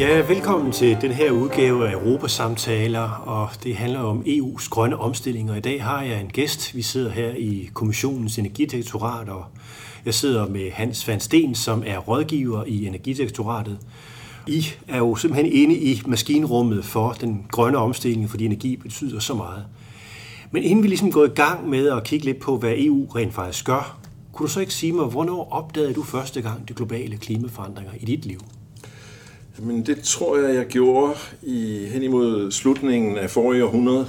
Ja, velkommen til den her udgave af Europasamtaler, og det handler om EU's grønne omstilling. Og i dag har jeg en gæst. Vi sidder her i Kommissionens Energidirektorat, og jeg sidder med Hans van Steen, som er rådgiver i Energidirektoratet. I er jo simpelthen inde i maskinrummet for den grønne omstilling, fordi energi betyder så meget. Men inden vi ligesom går i gang med at kigge lidt på, hvad EU rent faktisk gør, kunne du så ikke sige mig, hvornår opdagede du første gang de globale klimaforandringer i dit liv? Men det tror jeg, jeg gjorde i, hen imod slutningen af forrige århundrede,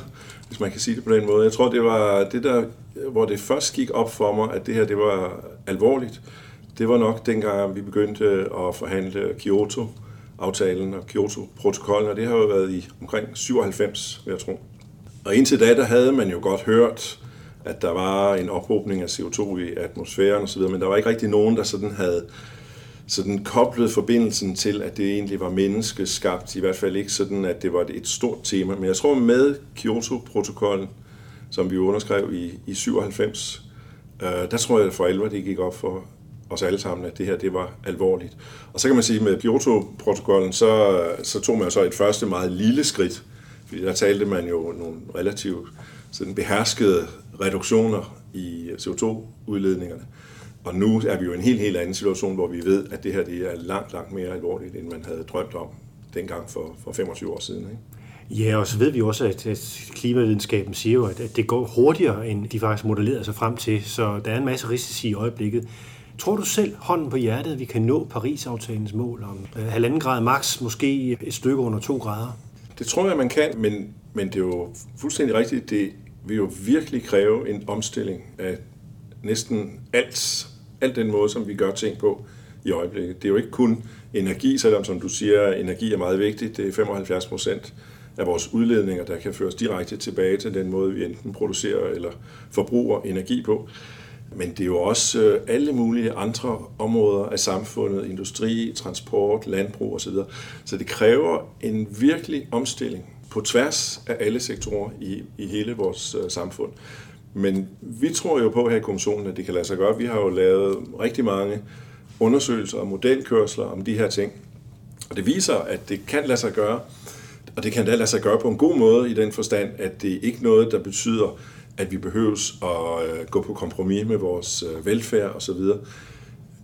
hvis man kan sige det på den måde. Jeg tror, det var det der, hvor det først gik op for mig, at det her det var alvorligt. Det var nok dengang, vi begyndte øh, at forhandle Kyoto-aftalen og Kyoto-protokollen, og det har jo været i omkring 97, vil jeg tro. Og indtil da, der havde man jo godt hørt, at der var en ophobning af CO2 i atmosfæren osv., men der var ikke rigtig nogen, der sådan havde sådan koblede forbindelsen til, at det egentlig var menneskeskabt, i hvert fald ikke sådan, at det var et stort tema. Men jeg tror med Kyoto-protokollen, som vi underskrev i, i 97, øh, der tror jeg for alvor, det gik op for os alle sammen, at det her det var alvorligt. Og så kan man sige, at med Kyoto-protokollen, så, så tog man så et første meget lille skridt, fordi der talte man jo nogle relativt sådan beherskede reduktioner i CO2-udledningerne. Og nu er vi jo i en helt, helt anden situation, hvor vi ved, at det her det er langt, langt mere alvorligt, end man havde drømt om dengang for, for 25 år siden. Ikke? Ja, og så ved vi også, at, at klimavidenskaben siger jo, at, at det går hurtigere, end de faktisk modellerede sig frem til. Så der er en masse risici i øjeblikket. Tror du selv, hånden på hjertet, at vi kan nå Paris-aftalens mål om halvanden grad max, måske et stykke under to grader? Det tror jeg, man kan, men, men det er jo fuldstændig rigtigt. Det vil jo virkelig kræve en omstilling af næsten alt alt den måde, som vi gør ting på i øjeblikket. Det er jo ikke kun energi, selvom som du siger, energi er meget vigtigt. Det er 75 procent af vores udledninger, der kan føres direkte tilbage til den måde, vi enten producerer eller forbruger energi på. Men det er jo også øh, alle mulige andre områder af samfundet, industri, transport, landbrug osv. Så det kræver en virkelig omstilling på tværs af alle sektorer i, i hele vores øh, samfund. Men vi tror jo på her i kommissionen, at det kan lade sig gøre. Vi har jo lavet rigtig mange undersøgelser og modelkørsler om de her ting. Og det viser, at det kan lade sig gøre, og det kan da lade sig gøre på en god måde i den forstand, at det ikke er noget, der betyder, at vi behøves at øh, gå på kompromis med vores øh, velfærd osv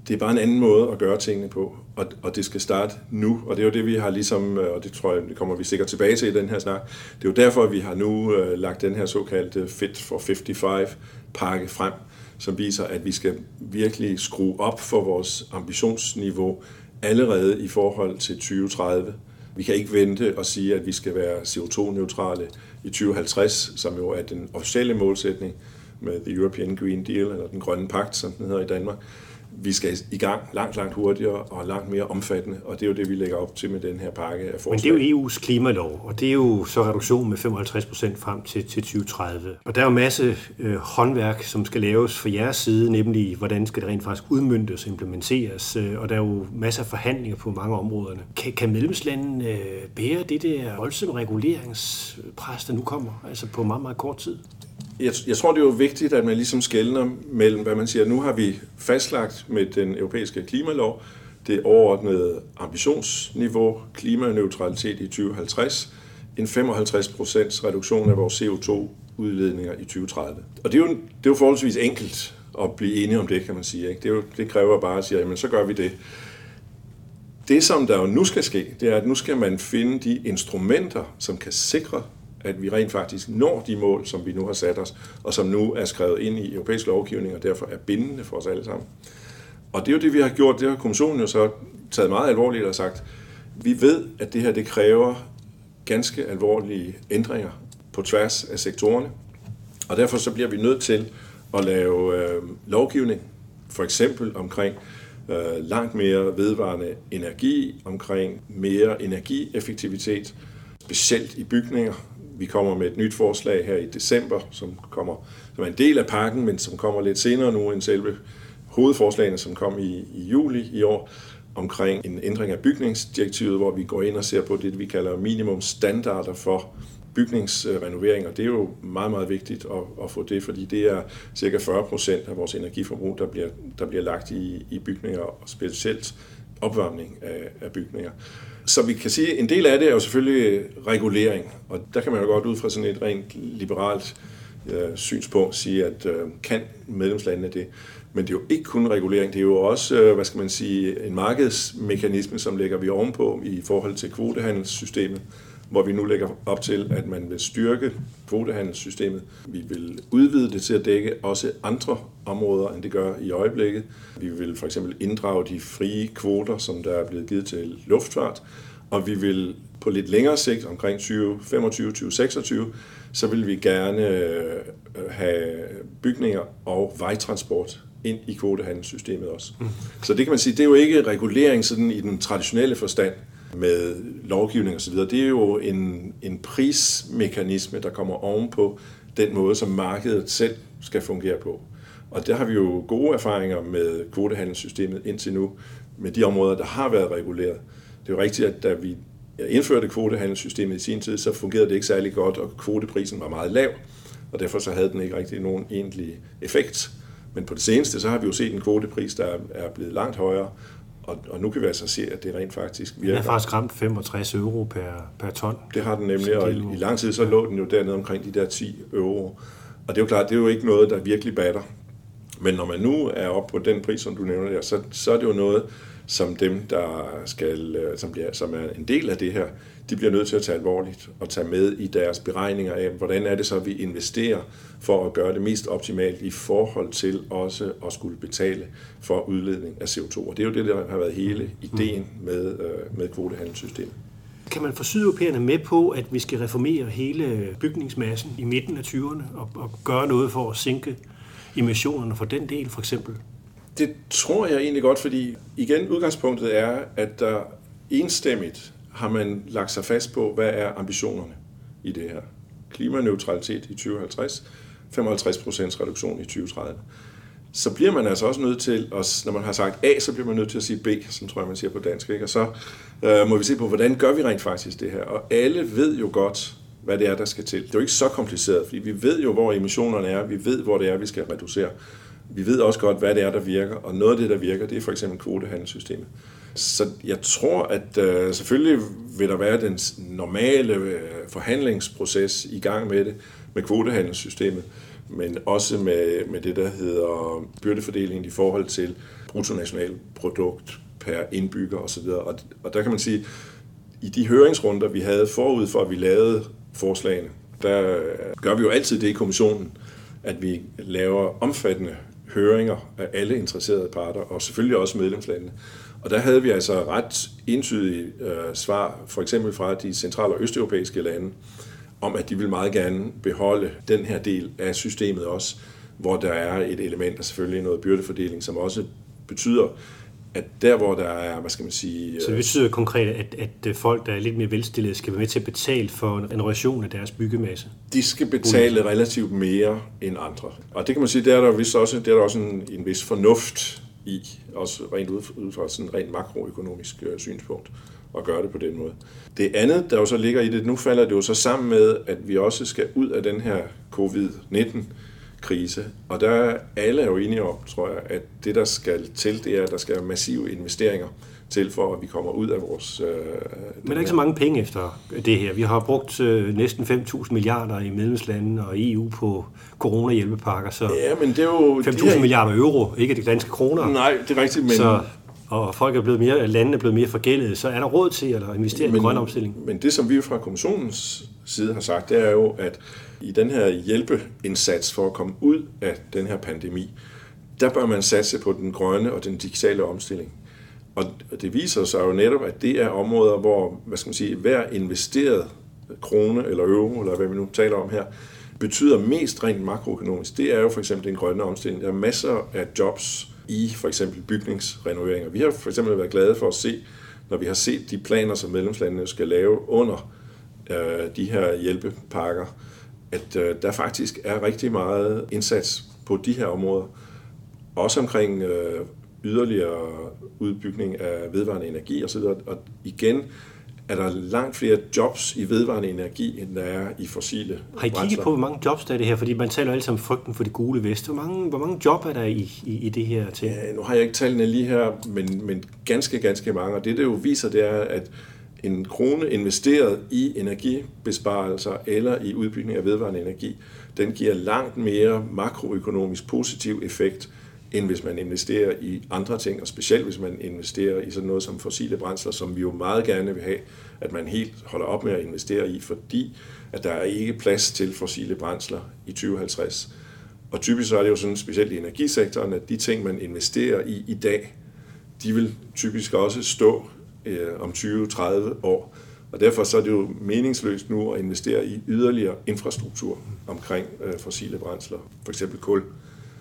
det er bare en anden måde at gøre tingene på, og, og det skal starte nu. Og det er jo det, vi har ligesom, øh, og det tror jeg, det kommer vi sikkert tilbage til i den her snak, det er jo derfor, at vi har nu øh, lagt den her såkaldte Fit for 55-pakke frem, som viser, at vi skal virkelig skrue op for vores ambitionsniveau allerede i forhold til 2030. Vi kan ikke vente og sige, at vi skal være CO2-neutrale i 2050, som jo er den officielle målsætning med The European Green Deal, eller den grønne pagt, som den hedder i Danmark vi skal i gang langt, langt hurtigere og langt mere omfattende, og det er jo det, vi lægger op til med den her pakke af forslag. Men det er jo EU's klimalov, og det er jo så reduktion med 55 procent frem til, til 2030. Og der er jo masse øh, håndværk, som skal laves fra jeres side, nemlig hvordan skal det rent faktisk udmyndtes og implementeres, øh, og der er jo masser af forhandlinger på mange områderne. Kan, kan medlemslandene øh, bære det der voldsomme reguleringspres, der nu kommer, altså på meget, meget kort tid? Jeg, jeg tror, det er jo vigtigt, at man ligesom skældner mellem, hvad man siger, nu har vi fastlagt med den europæiske klimalov det overordnede ambitionsniveau, klimaneutralitet i 2050, en 55 procents reduktion af vores CO2-udledninger i 2030. Og det er, jo, det er jo forholdsvis enkelt at blive enige om det, kan man sige. Ikke? Det, er jo, det kræver bare at sige, jamen så gør vi det. Det, som der jo nu skal ske, det er, at nu skal man finde de instrumenter, som kan sikre at vi rent faktisk når de mål, som vi nu har sat os, og som nu er skrevet ind i europæisk lovgivning, og derfor er bindende for os alle sammen. Og det er jo det, vi har gjort. Det har kommissionen jo så taget meget alvorligt og sagt, vi ved, at det her det kræver ganske alvorlige ændringer på tværs af sektorerne, og derfor så bliver vi nødt til at lave øh, lovgivning, for eksempel omkring øh, langt mere vedvarende energi, omkring mere energieffektivitet, specielt i bygninger, vi kommer med et nyt forslag her i december, som kommer som er en del af pakken, men som kommer lidt senere nu end selve hovedforslagene, som kom i, i juli i år, omkring en ændring af bygningsdirektivet, hvor vi går ind og ser på det, vi kalder minimumstandarder for bygningsrenovering, og det er jo meget, meget vigtigt at, at få det, fordi det er cirka 40 procent af vores energiforbrug, der bliver, der bliver lagt i, i bygninger, og specielt opvarmning af, af bygninger. Så vi kan sige, at en del af det er jo selvfølgelig regulering, og der kan man jo godt ud fra sådan et rent liberalt øh, synspunkt sige, at øh, kan medlemslandene det. Men det er jo ikke kun regulering, det er jo også, øh, hvad skal man sige, en markedsmekanisme, som lægger vi ovenpå i forhold til kvotehandelssystemet, hvor vi nu lægger op til, at man vil styrke kvotehandelssystemet. Vi vil udvide det til at dække også andre områder, end det gør i øjeblikket. Vi vil for eksempel inddrage de frie kvoter, som der er blevet givet til luftfart, og vi vil på lidt længere sigt, omkring 2025-2026, så vil vi gerne øh, have bygninger og vejtransport ind i kvotehandelssystemet også. Mm. Så det kan man sige, det er jo ikke regulering sådan i den traditionelle forstand med lovgivning osv. Det er jo en, en prismekanisme, der kommer ovenpå den måde, som markedet selv skal fungere på. Og der har vi jo gode erfaringer med kvotehandelssystemet indtil nu, med de områder, der har været reguleret. Det er jo rigtigt, at da vi indførte kvotehandelssystemet i sin tid, så fungerede det ikke særlig godt, og kvoteprisen var meget lav, og derfor så havde den ikke rigtig nogen egentlig effekt. Men på det seneste, så har vi jo set en kvotepris, der er blevet langt højere, og, og nu kan vi altså se, at det rent faktisk virker. Den har faktisk ramt 65 euro per, per ton. Det har den nemlig, og i, i lang tid så lå den jo dernede omkring de der 10 euro. Og det er jo klart, det er jo ikke noget, der virkelig batter. Men når man nu er oppe på den pris, som du nævner der, så, så er det jo noget, som dem, der skal, øh, som, bliver, som er en del af det her, de bliver nødt til at tage alvorligt og tage med i deres beregninger af, hvordan er det så, at vi investerer for at gøre det mest optimalt i forhold til også at skulle betale for udledning af CO2. Og det er jo det, der har været hele ideen med, øh, med kvotehandelssystemet. Kan man få sydeuropæerne med på, at vi skal reformere hele bygningsmassen i midten af 20'erne og, og gøre noget for at sænke emissionerne for den del, for eksempel? Det tror jeg egentlig godt, fordi igen udgangspunktet er, at der enstemmigt har man lagt sig fast på, hvad er ambitionerne i det her. Klimaneutralitet i 2050, 55 procents reduktion i 2030. Så bliver man altså også nødt til, at, når man har sagt A, så bliver man nødt til at sige B, som tror jeg, man siger på dansk. Ikke? Og så øh, må vi se på, hvordan gør vi rent faktisk det her. Og alle ved jo godt, hvad det er, der skal til. Det er jo ikke så kompliceret, fordi vi ved jo, hvor emissionerne er, vi ved, hvor det er, vi skal reducere. Vi ved også godt, hvad det er, der virker, og noget af det, der virker, det er for eksempel kvotehandelssystemet. Så jeg tror, at øh, selvfølgelig vil der være den normale øh, forhandlingsproces i gang med det, med kvotehandelssystemet, men også med, med det, der hedder byrdefordelingen i forhold til bruttonationalprodukt per indbygger osv. Og, og der kan man sige, i de høringsrunder, vi havde forud for, at vi lavede forslagene, der øh, gør vi jo altid det i kommissionen, at vi laver omfattende høringer af alle interesserede parter, og selvfølgelig også medlemslandene. Og der havde vi altså ret entydige øh, svar, for eksempel fra de central- og østeuropæiske lande, om at de vil meget gerne beholde den her del af systemet også, hvor der er et element af selvfølgelig noget byrdefordeling, som også betyder, at der hvor der er, hvad skal man sige... Så det betyder konkret, at, at folk, der er lidt mere velstillede, skal være med til at betale for en renovation af deres byggemasse? De skal betale relativt mere end andre. Og det kan man sige, der er der vist også, der er der også en, en vis fornuft i, også rent ud, ud fra sådan en rent makroøkonomisk øh, synspunkt, at gøre det på den måde. Det andet, der jo så ligger i det, nu falder det jo så sammen med, at vi også skal ud af den her covid-19 krise. Og der er alle er jo enige om, tror jeg, at det, der skal til, det er, at der skal massive investeringer til, for at vi kommer ud af vores... Øh, Men der er ikke så mange penge efter det her. Vi har brugt øh, næsten 5.000 milliarder i medlemslandene og EU på corona-hjælpepakker, så ja, men det er jo 5.000 her... milliarder euro, ikke de danske kroner. Nej, det er rigtigt, men... Så, og folk er blevet mere, landene er blevet mere forgældede, så er der råd til at investere men, i grøn omstilling? Men det, som vi fra kommissionens side har sagt, det er jo, at i den her hjælpeindsats for at komme ud af den her pandemi, der bør man satse på den grønne og den digitale omstilling. Og det viser sig jo netop, at det er områder, hvor hvad skal man sige, hver investeret krone eller euro, eller hvad vi nu taler om her, betyder mest rent makroøkonomisk. Det er jo for eksempel den grønne omstilling. Der er masser af jobs i for eksempel bygningsrenoveringer. Vi har for eksempel været glade for at se, når vi har set de planer, som medlemslandene skal lave under øh, de her hjælpepakker, at øh, der faktisk er rigtig meget indsats på de her områder. Også omkring øh, yderligere udbygning af vedvarende energi osv. Og igen er der langt flere jobs i vedvarende energi, end der er i fossile Har I kigget på, hvor mange jobs der er det her? Fordi man taler altid om frygten for de gule veste. Hvor mange, hvor mange job er der i, i, i det her til? Ja, nu har jeg ikke tallene lige her, men, men ganske, ganske mange. Og det, det jo viser, det er, at en krone investeret i energibesparelser eller i udbygning af vedvarende energi, den giver langt mere makroøkonomisk positiv effekt, end hvis man investerer i andre ting, og specielt hvis man investerer i sådan noget som fossile brændsler, som vi jo meget gerne vil have, at man helt holder op med at investere i, fordi at der er ikke plads til fossile brændsler i 2050. Og typisk så er det jo sådan, specielt i energisektoren, at de ting, man investerer i i dag, de vil typisk også stå øh, om 20-30 år. Og derfor så er det jo meningsløst nu at investere i yderligere infrastruktur omkring øh, fossile brændsler, for eksempel kul,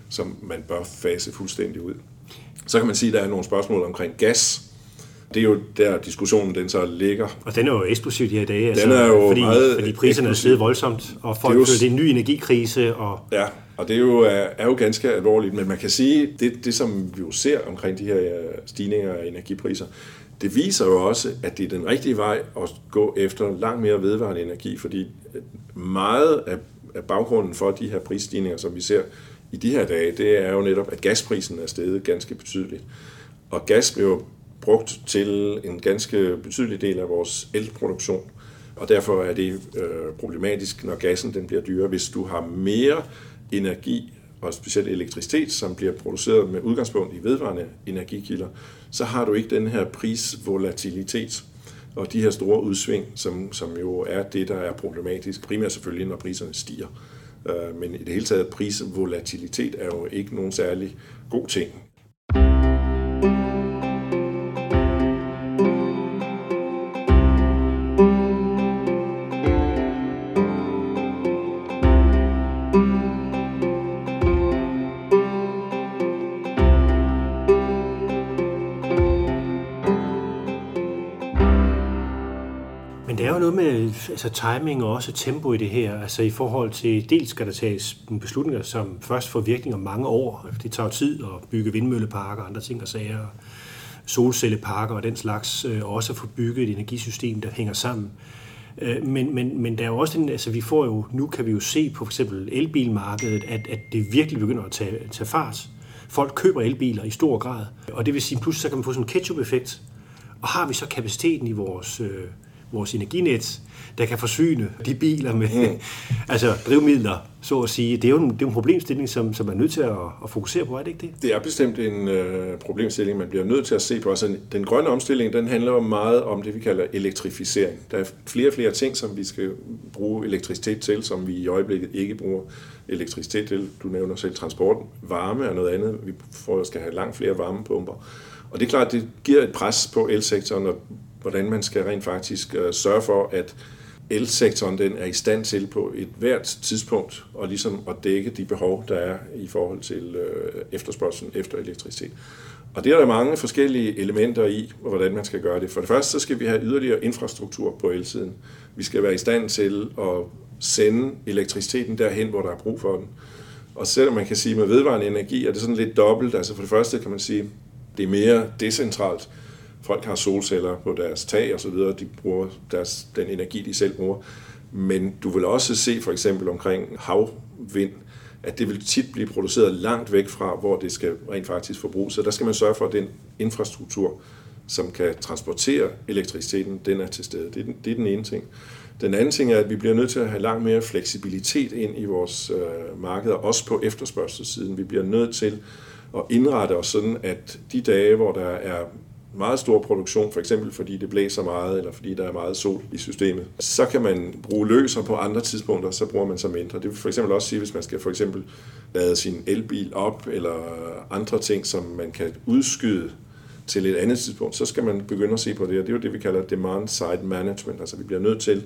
som man bør fase fuldstændig ud. Så kan man sige, at der er nogle spørgsmål omkring gas. Det er jo der diskussionen den så ligger. Og den er jo eksplosiv de her dage, den er jo fordi, meget fordi priserne er steget voldsomt, og folk føler, det er en ny energikrise. Og... Ja, og det er jo, er, er jo ganske alvorligt, men man kan sige, det, det som vi jo ser omkring de her stigninger af energipriser, det viser jo også, at det er den rigtige vej at gå efter langt mere vedvarende energi, fordi meget af, af baggrunden for de her prisstigninger, som vi ser i de her dage, det er jo netop, at gasprisen er steget ganske betydeligt. Og gas bliver jo brugt til en ganske betydelig del af vores elproduktion. Og derfor er det øh, problematisk, når gassen den bliver dyrere. Hvis du har mere energi, og specielt elektricitet, som bliver produceret med udgangspunkt i vedvarende energikilder, så har du ikke den her prisvolatilitet og de her store udsving, som, som jo er det, der er problematisk, primært selvfølgelig, når priserne stiger. Øh, men i det hele taget, prisvolatilitet er jo ikke nogen særlig god ting. Altså timing og også tempo i det her, altså i forhold til, dels skal der tages nogle beslutninger, som først får virkning om mange år. Det tager tid at bygge vindmølleparker og andre ting og sager, solcelleparker og den slags, og også at få bygget et energisystem, der hænger sammen. Øh, men, men, men der er jo også den, altså vi får jo, nu kan vi jo se på for eksempel elbilmarkedet, at, at det virkelig begynder at tage, tage fart. Folk køber elbiler i stor grad, og det vil sige, pludselig så kan man få sådan en ketchup-effekt. Og har vi så kapaciteten i vores, øh, vores energinet, der kan forsyne de biler med mm. altså drivmidler, så at sige. Det er jo en, det er en problemstilling, som, som man er nødt til at, at fokusere på, er det ikke det? Det er bestemt en øh, problemstilling, man bliver nødt til at se på. Altså, den grønne omstilling, den handler jo meget om det, vi kalder elektrificering. Der er flere og flere ting, som vi skal bruge elektricitet til, som vi i øjeblikket ikke bruger elektricitet til. Du nævner selv transport, varme og noget andet. Vi får, skal have langt flere varmepumper. Og det er klart, det giver et pres på elsektoren, og hvordan man skal rent faktisk øh, sørge for, at elsektoren den er i stand til på et hvert tidspunkt og ligesom at dække de behov, der er i forhold til øh, efterspørgselen efter elektricitet. Og det er der mange forskellige elementer i, hvordan man skal gøre det. For det første så skal vi have yderligere infrastruktur på elsiden. Vi skal være i stand til at sende elektriciteten derhen, hvor der er brug for den. Og selvom man kan sige, med vedvarende energi er det sådan lidt dobbelt. Altså for det første kan man sige, det er mere decentralt folk har solceller på deres tag og så videre, de bruger deres, den energi, de selv bruger. Men du vil også se for eksempel omkring havvind, at det vil tit blive produceret langt væk fra, hvor det skal rent faktisk forbruges. Så der skal man sørge for, at den infrastruktur, som kan transportere elektriciteten, den er til stede. Det er den, det er den ene ting. Den anden ting er, at vi bliver nødt til at have langt mere fleksibilitet ind i vores øh, markeder, også på efterspørgselssiden. Vi bliver nødt til at indrette os sådan, at de dage, hvor der er meget stor produktion, for eksempel fordi det blæser meget, eller fordi der er meget sol i systemet, så kan man bruge løser på andre tidspunkter, så bruger man så mindre. Det vil for eksempel også sige, hvis man skal for eksempel lade sin elbil op, eller andre ting, som man kan udskyde til et andet tidspunkt, så skal man begynde at se på det, og det er jo det, vi kalder demand side management. Altså vi bliver nødt til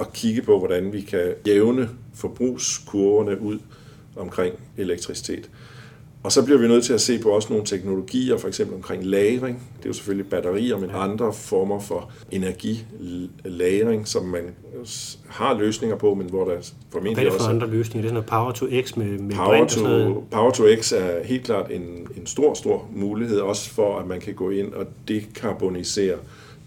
at kigge på, hvordan vi kan jævne forbrugskurverne ud omkring elektricitet. Og så bliver vi nødt til at se på også nogle teknologier, for eksempel omkring lagring. Det er jo selvfølgelig batterier, men andre former for energilagring, som man har løsninger på, men hvor der formentlig Hvad er det for også... andre løsninger? Det er sådan noget Power to X med, med power brint to, og sådan noget. Power to X er helt klart en, en stor, stor mulighed, også for at man kan gå ind og dekarbonisere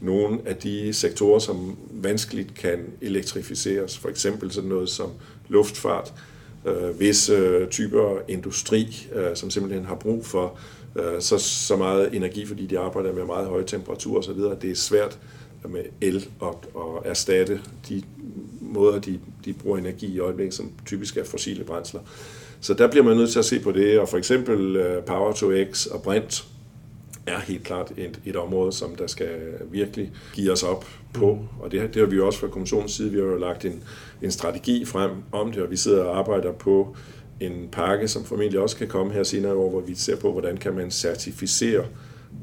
nogle af de sektorer, som vanskeligt kan elektrificeres. For eksempel sådan noget som luftfart, øh, visse øh, typer industri, øh, som simpelthen har brug for øh, så, så meget energi, fordi de arbejder med meget høje temperaturer osv., det er svært med el og, at erstatte de måder, de, de bruger energi i øjeblikket, som typisk er fossile brændsler. Så der bliver man nødt til at se på det, og for eksempel øh, Power to X og Brint er helt klart et, et område, som der skal virkelig give os op på. Mm. Og det, det har vi også fra kommissionens side, vi har jo lagt en, en strategi frem om det, og vi sidder og arbejder på en pakke, som formentlig også kan komme her senere år, hvor vi ser på, hvordan kan man certificere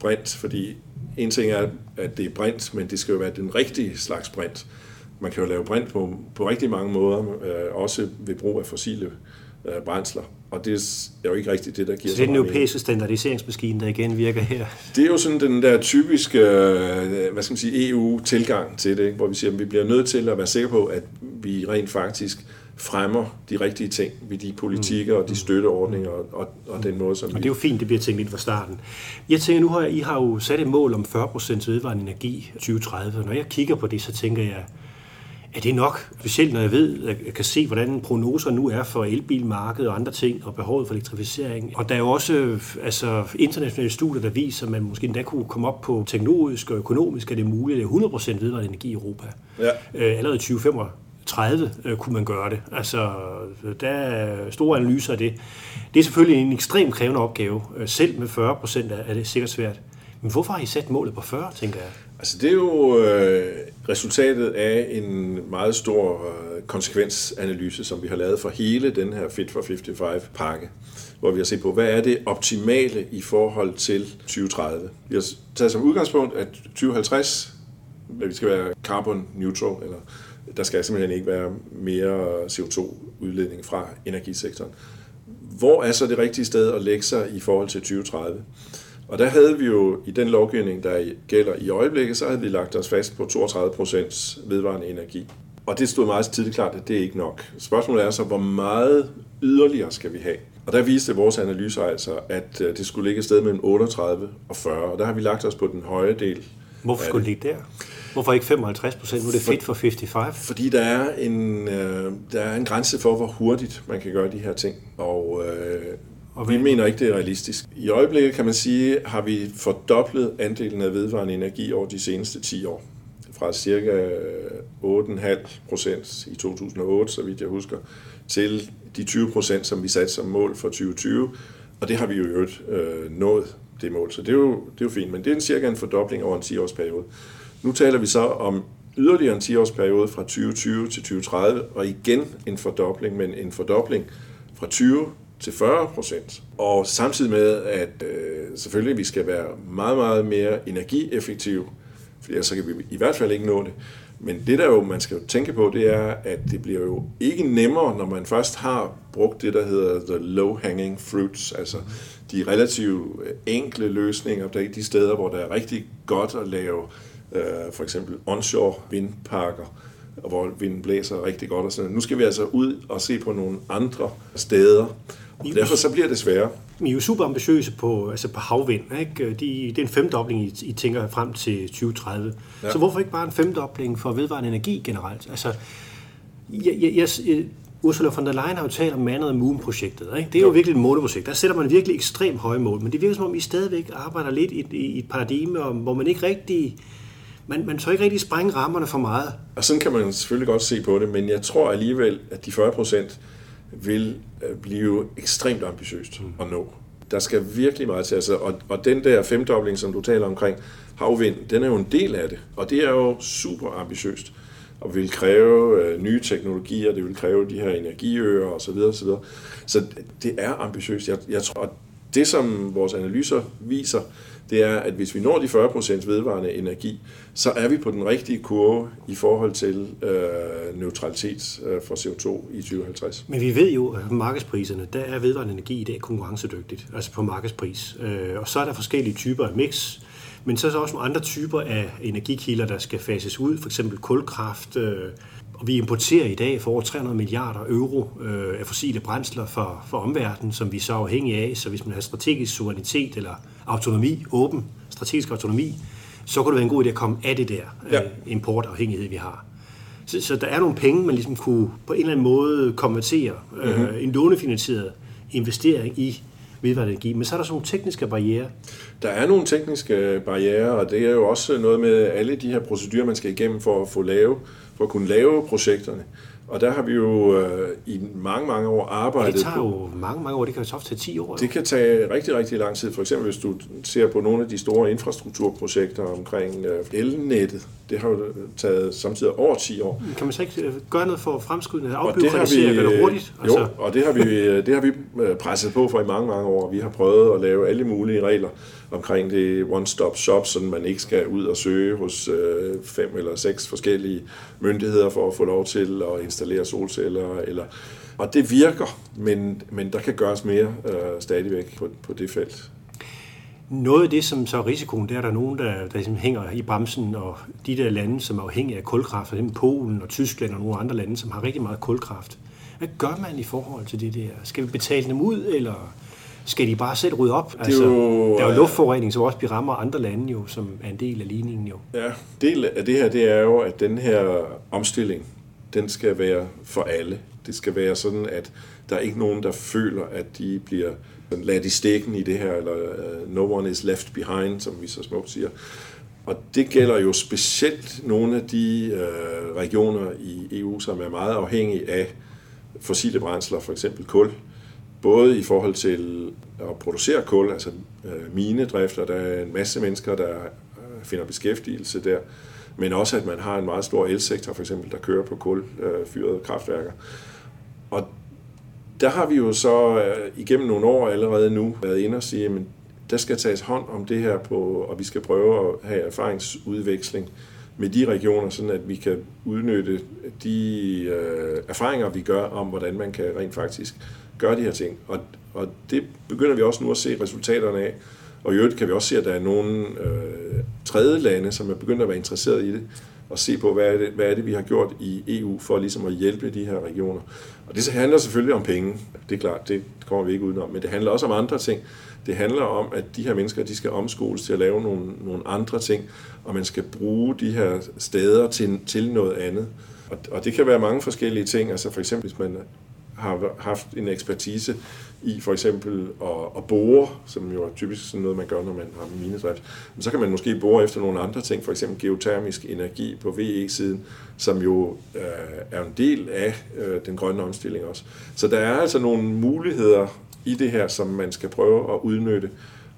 brint, fordi en ting er, at det er brint, men det skal jo være den rigtige slags brint. Man kan jo lave brint på, på rigtig mange måder, øh, også ved brug af fossile øh, brændsler. Og det er jo ikke rigtigt det, der giver så det er den europæiske standardiseringsmaskine, der igen virker her? Det er jo sådan den der typiske øh, hvad skal man sige, EU-tilgang til det, ikke? hvor vi siger, at vi bliver nødt til at være sikre på, at vi rent faktisk fremmer de rigtige ting ved de politikker og de støtteordninger og, og, og den måde, som og det er jo fint, det bliver tænkt ind fra starten. Jeg tænker, nu har I har jo sat et mål om 40% vedvarende energi 2030. Når jeg kigger på det, så tænker jeg, er det nok? Specielt når jeg ved, at jeg kan se, hvordan prognoser nu er for elbilmarkedet og andre ting, og behovet for elektrificering. Og der er jo også altså, internationale studier, der viser, at man måske endda kunne komme op på teknologisk og økonomisk, at det er muligt, at 100% vedvarende energi i Europa. Ja. Øh, allerede 2035 30 øh, kunne man gøre det. Altså, der er store analyser af det. Det er selvfølgelig en ekstremt krævende opgave. Øh, selv med 40 procent er det sikkert svært. Men hvorfor har I sat målet på 40, tænker jeg? Altså, det er jo øh, resultatet af en meget stor øh, konsekvensanalyse, som vi har lavet for hele den her Fit for 55-pakke, hvor vi har set på, hvad er det optimale i forhold til 2030. Vi har taget som udgangspunkt, at 2050, at vi skal være carbon neutral, eller der skal simpelthen ikke være mere CO2-udledning fra energisektoren. Hvor er så det rigtige sted at lægge sig i forhold til 2030? Og der havde vi jo i den lovgivning, der gælder i øjeblikket, så havde vi lagt os fast på 32 procents vedvarende energi. Og det stod meget tidligt klart, at det er ikke nok. Spørgsmålet er så, hvor meget yderligere skal vi have? Og der viste vores analyser altså, at øh, det skulle ligge et sted mellem 38 og 40, og der har vi lagt os på den høje del. Hvorfor skulle det ligge der? Hvorfor ikke 55 procent? Nu er det fedt for 55. Fordi der er, en, øh, der er en grænse for, hvor hurtigt man kan gøre de her ting. Og, øh, og vi mener ikke, det er realistisk. I øjeblikket kan man sige, har vi fordoblet andelen af vedvarende energi over de seneste 10 år. Fra cirka 8,5 procent i 2008, så vidt jeg husker, til de 20 procent, som vi satte som mål for 2020. Og det har vi jo øvrigt øh, nået, det mål. Så det er, jo, det er jo fint, men det er en cirka en fordobling over en 10-års periode. Nu taler vi så om yderligere en 10-årsperiode fra 2020 til 2030, og igen en fordobling, men en fordobling fra 20 til 40 procent. Og samtidig med, at øh, selvfølgelig vi skal være meget, meget mere energieffektive, for så kan vi i hvert fald ikke nå det. Men det der jo, man skal jo tænke på, det er, at det bliver jo ikke nemmere, når man først har brugt det, der hedder the low-hanging fruits, altså de relativt øh, enkle løsninger, der er de steder, hvor der er rigtig godt at lave øh, for eksempel onshore vindparker, hvor vinden blæser rigtig godt. Og sådan. Nu skal vi altså ud og se på nogle andre steder, og derfor så bliver det sværere. I er jo super ambitiøse på, altså på havvind. Ikke? De, det er en femdobling, I, I tænker frem til 2030. Ja. Så hvorfor ikke bare en femdobling for vedvarende energi generelt? Altså, jeg, jeg, jeg, Ursula von der Leyen har jo talt om Man of the Moon-projektet. Ikke? Det er jo, jo virkelig et måleprojekt. Der sætter man virkelig ekstremt høje mål, men det virker som om, I stadigvæk arbejder lidt i, i et paradigme, hvor man ikke rigtig man, man tør ikke rigtig sprænge rammerne for meget. Og sådan kan man selvfølgelig godt se på det, men jeg tror alligevel, at de 40 procent vil øh, blive ekstremt ambitiøst mm. at nå. Der skal virkelig meget til. Altså, og, og den der femdobling, som du taler omkring, havvind, den er jo en del af det. Og det er jo super ambitiøst og vil kræve øh, nye teknologier, det vil kræve de her energiøer osv. osv. Så det er ambitiøst. Jeg, jeg tror, at det som vores analyser viser, det er, at hvis vi når de 40% vedvarende energi, så er vi på den rigtige kurve i forhold til øh, neutralitet øh, for CO2 i 2050. Men vi ved jo, at på markedspriserne, der er vedvarende energi i dag konkurrencedygtigt, altså på markedspris. Øh, og så er der forskellige typer af mix, men så er der også nogle andre typer af energikilder, der skal fases ud, for eksempel kulkraft, øh, og vi importerer i dag for over 300 milliarder euro øh, af fossile brændsler for, for omverdenen, som vi så er afhængige af. Så hvis man har strategisk suverænitet eller autonomi, åben strategisk autonomi, så kunne det være en god idé at komme af det der ja. øh, importafhængighed, vi har. Så, så der er nogle penge, man ligesom kunne på en eller anden måde konvertere. Mm-hmm. Øh, en lånefinansieret investering i vedvarende energi. Men så er der sådan nogle tekniske barriere. Der er nogle tekniske barriere, og det er jo også noget med alle de her procedurer, man skal igennem for at få lave, for at kunne lave projekterne. Og der har vi jo øh, i mange, mange år arbejdet på... Det tager jo mange, mange år. Det kan jo tage 10 år. Det kan tage rigtig, rigtig lang tid. For eksempel hvis du ser på nogle af de store infrastrukturprojekter omkring øh, elnettet. Det har jo taget samtidig over 10 år. Kan man så ikke øh, gøre noget for at fremskynde det, afbyråkratisere, gøre det hurtigt? Altså... Jo, og det har, vi, det har vi presset på for i mange, mange år. Vi har prøvet at lave alle mulige regler omkring det one-stop shop, så man ikke skal ud og søge hos øh, fem eller seks forskellige myndigheder for at få lov til at installere solceller. Eller, og det virker, men, men der kan gøres mere øh, stadigvæk på, på det felt. Noget af det, som så er risikoen, det er, der er nogen, der, der ligesom hænger i bremsen, og de der lande, som er afhængige af kulkraft, f.eks. Polen og Tyskland og nogle andre lande, som har rigtig meget kulkraft. Hvad gør man i forhold til det der? Skal vi betale dem ud, eller skal de bare selv rydde op? Altså, det er jo, der er jo luftforurening, som også rammer andre lande, jo, som er en del af ligningen. Jo. Ja, del af det her, det er jo, at den her omstilling, den skal være for alle. Det skal være sådan, at der er ikke nogen, der føler, at de bliver ladt i stikken i det her, eller uh, no one is left behind, som vi så smukt siger. Og det gælder jo specielt nogle af de uh, regioner i EU, som er meget afhængige af fossile brændsler, for eksempel kul. Både i forhold til at producere kul, altså øh, uh, minedrifter, der er en masse mennesker, der finder beskæftigelse der, men også at man har en meget stor elsektor, for eksempel, der kører på kulfyrede kraftværker. Og der har vi jo så øh, igennem nogle år allerede nu været inde og sige, at der skal tages hånd om det her på, og vi skal prøve at have erfaringsudveksling med de regioner, sådan at vi kan udnytte de øh, erfaringer, vi gør om, hvordan man kan rent faktisk gøre de her ting. Og, og det begynder vi også nu at se resultaterne af. Og i øvrigt kan vi også se, at der er nogle øh, tredje lande, som er begyndt at være interesseret i det, og se på, hvad er, det, hvad er det, vi har gjort i EU for ligesom at hjælpe de her regioner. Og det handler selvfølgelig om penge. Det er klart, det kommer vi ikke udenom. Men det handler også om andre ting. Det handler om, at de her mennesker de skal omskoles til at lave nogle, nogle andre ting, og man skal bruge de her steder til, til noget andet. Og, og det kan være mange forskellige ting. Altså for eksempel, hvis man har haft en ekspertise i for eksempel at, at bore, som jo er typisk sådan noget, man gør, når man har minedrift. Men så kan man måske bore efter nogle andre ting, for eksempel geotermisk energi på VE-siden, som jo øh, er en del af øh, den grønne omstilling også. Så der er altså nogle muligheder i det her, som man skal prøve at udnytte.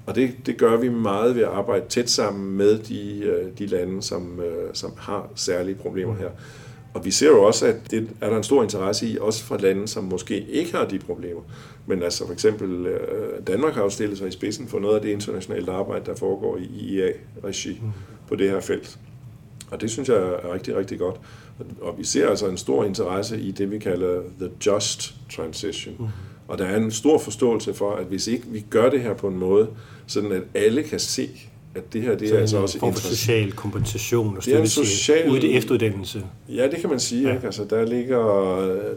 Og det, det gør vi meget ved at arbejde tæt sammen med de, øh, de lande, som, øh, som har særlige problemer her. Og vi ser jo også, at det er der en stor interesse i, også fra lande, som måske ikke har de problemer. Men altså for eksempel øh, Danmark har jo stillet sig i spidsen for noget af det internationale arbejde, der foregår i IEA-regi på det her felt. Og det synes jeg er rigtig, rigtig godt. Og vi ser altså en stor interesse i det, vi kalder the just transition. Mm. Og der er en stor forståelse for, at hvis ikke vi gør det her på en måde, sådan at alle kan se, at det her det er altså også en for social kompensation og støtte social... ude i efteruddannelse. Ja, det kan man sige. Ja. Ikke? Altså, der, ligger,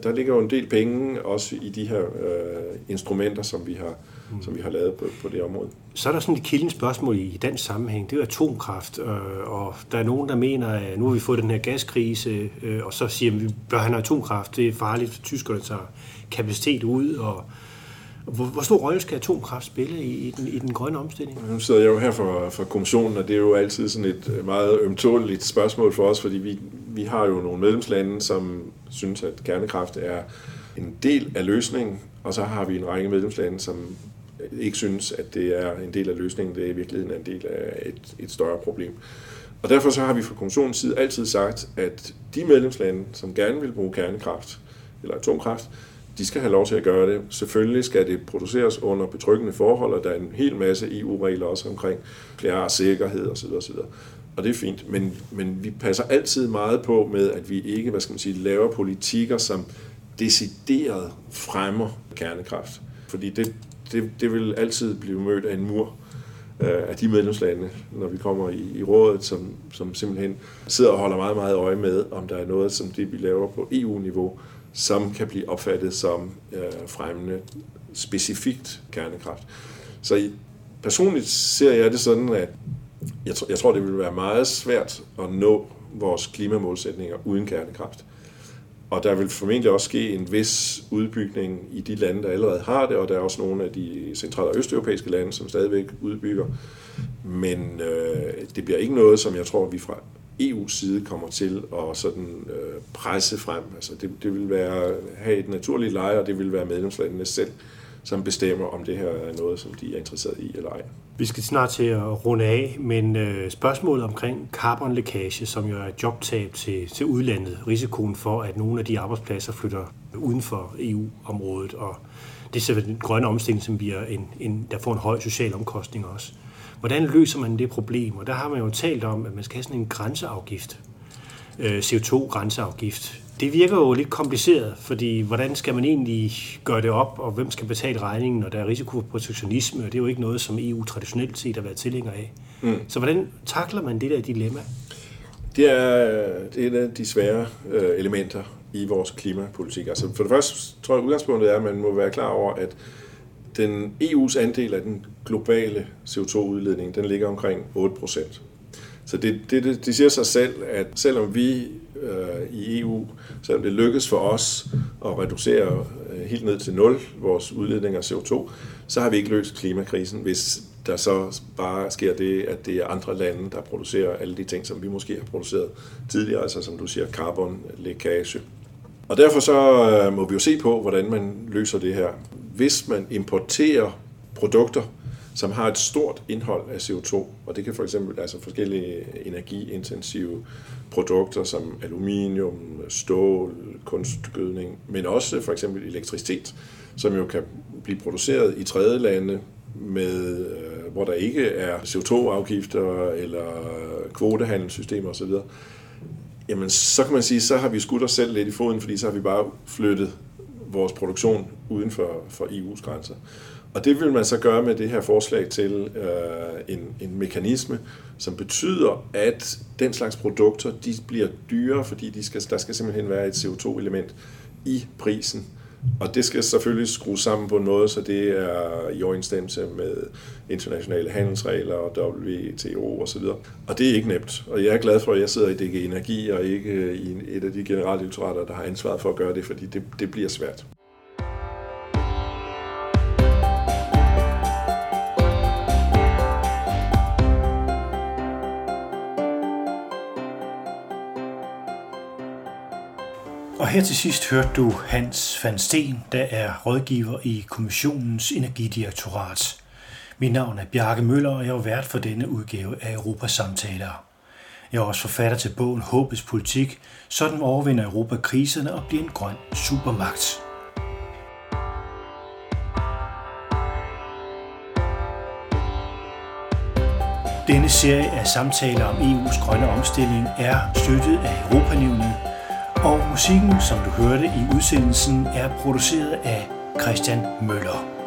der ligger jo en del penge også i de her øh, instrumenter, som vi har, mm. som vi har lavet på, på det område. Så er der sådan et kildens spørgsmål i dansk sammenhæng. Det er jo atomkraft, øh, og der er nogen, der mener, at nu har vi fået den her gaskrise, øh, og så siger at vi bør have atomkraft. Det er farligt, for tyskerne tager kapacitet ud, og hvor, hvor stor rolle skal atomkraft spille i, i, den, i den grønne omstilling? Nu sidder jeg jo her for, for kommissionen, og det er jo altid sådan et øh, meget ømtåligt spørgsmål for os, fordi vi, vi har jo nogle medlemslande, som synes, at kernekraft er en del af løsningen, og så har vi en række medlemslande, som ikke synes, at det er en del af løsningen, det er i virkeligheden en del af et, et større problem. Og derfor så har vi fra kommissionens side altid sagt, at de medlemslande, som gerne vil bruge kernekraft eller atomkraft, de skal have lov til at gøre det. Selvfølgelig skal det produceres under betryggende forhold, og der er en hel masse EU-regler også omkring flere sikkerhed osv. osv. Og det er fint, men, men vi passer altid meget på med, at vi ikke hvad skal man sige, laver politikker, som decideret fremmer kernekraft. Fordi det, det, det vil altid blive mødt af en mur øh, af de medlemslande, når vi kommer i, i rådet, som, som simpelthen sidder og holder meget, meget øje med, om der er noget, som det vi laver på EU-niveau, som kan blive opfattet som øh, fremmende specifikt kernekraft. Så i, personligt ser jeg det sådan, at jeg, jeg tror, det vil være meget svært at nå vores klimamålsætninger uden kernekraft. Og der vil formentlig også ske en vis udbygning i de lande, der allerede har det, og der er også nogle af de central- og østeuropæiske lande, som stadigvæk udbygger. Men øh, det bliver ikke noget, som jeg tror, vi fra EU's side kommer til at sådan, øh, presse frem. Altså det, det vil være have et naturligt leje, og det vil være medlemslandene selv, som bestemmer, om det her er noget, som de er interesseret i eller ej. Vi skal snart til at runde af, men øh, spørgsmålet omkring carbonlækage, som jo er jobtab til, til udlandet, risikoen for, at nogle af de arbejdspladser flytter uden for EU-området, og det er selvfølgelig den grønne omstilling, som bliver en, en, der får en høj social omkostning også. Hvordan løser man det problem? Og der har man jo talt om, at man skal have sådan en grænseafgift, øh, CO2-grænseafgift. Det virker jo lidt kompliceret, fordi hvordan skal man egentlig gøre det op, og hvem skal betale regningen, når der er risiko for protektionisme, og det er jo ikke noget, som EU traditionelt set har været tilhænger af. Mm. Så hvordan takler man det der dilemma? Det er, det er et af de svære øh, elementer i vores klimapolitik. Altså for det første tror jeg, udgangspunktet er, at man må være klar over, at den EU's andel af den globale CO2-udledning, den ligger omkring 8 procent. Så det, det, det siger sig selv, at selvom vi øh, i EU, selvom det lykkes for os at reducere øh, helt ned til nul vores udledning af CO2, så har vi ikke løst klimakrisen, hvis der så bare sker det, at det er andre lande, der producerer alle de ting, som vi måske har produceret tidligere, altså som du siger, carbon, lækage. Og derfor så øh, må vi jo se på, hvordan man løser det her. Hvis man importerer produkter, som har et stort indhold af CO2, og det kan for eksempel altså forskellige energiintensive produkter som aluminium, stål, kunstgødning, men også for eksempel elektricitet, som jo kan blive produceret i tredje lande med, øh, hvor der ikke er CO2-afgifter eller kvotehandelssystemer osv., jamen så kan man sige, så har vi skudt os selv lidt i foden, fordi så har vi bare flyttet vores produktion uden for, for EU's grænser. Og det vil man så gøre med det her forslag til øh, en, en mekanisme, som betyder, at den slags produkter de bliver dyrere, fordi de skal, der skal simpelthen være et CO2-element i prisen. Og det skal selvfølgelig skrues sammen på en måde, så det er i overensstemmelse med internationale handelsregler og WTO osv. Og, og det er ikke nemt. Og jeg er glad for, at jeg sidder i DG Energi og ikke i et af de generaldirektorater, der har ansvaret for at gøre det, fordi det, det bliver svært. Her til sidst hørte du Hans van Steen, der er rådgiver i Kommissionens Energidirektorat. Mit navn er Bjarke Møller, og jeg er vært for denne udgave af Europas Samtaler. Jeg er også forfatter til bogen Håbets Politik, sådan overvinder Europa kriserne og bliver en grøn supermagt. Denne serie af samtaler om EU's grønne omstilling er støttet af Europanævnet, og musikken, som du hørte i udsendelsen, er produceret af Christian Møller.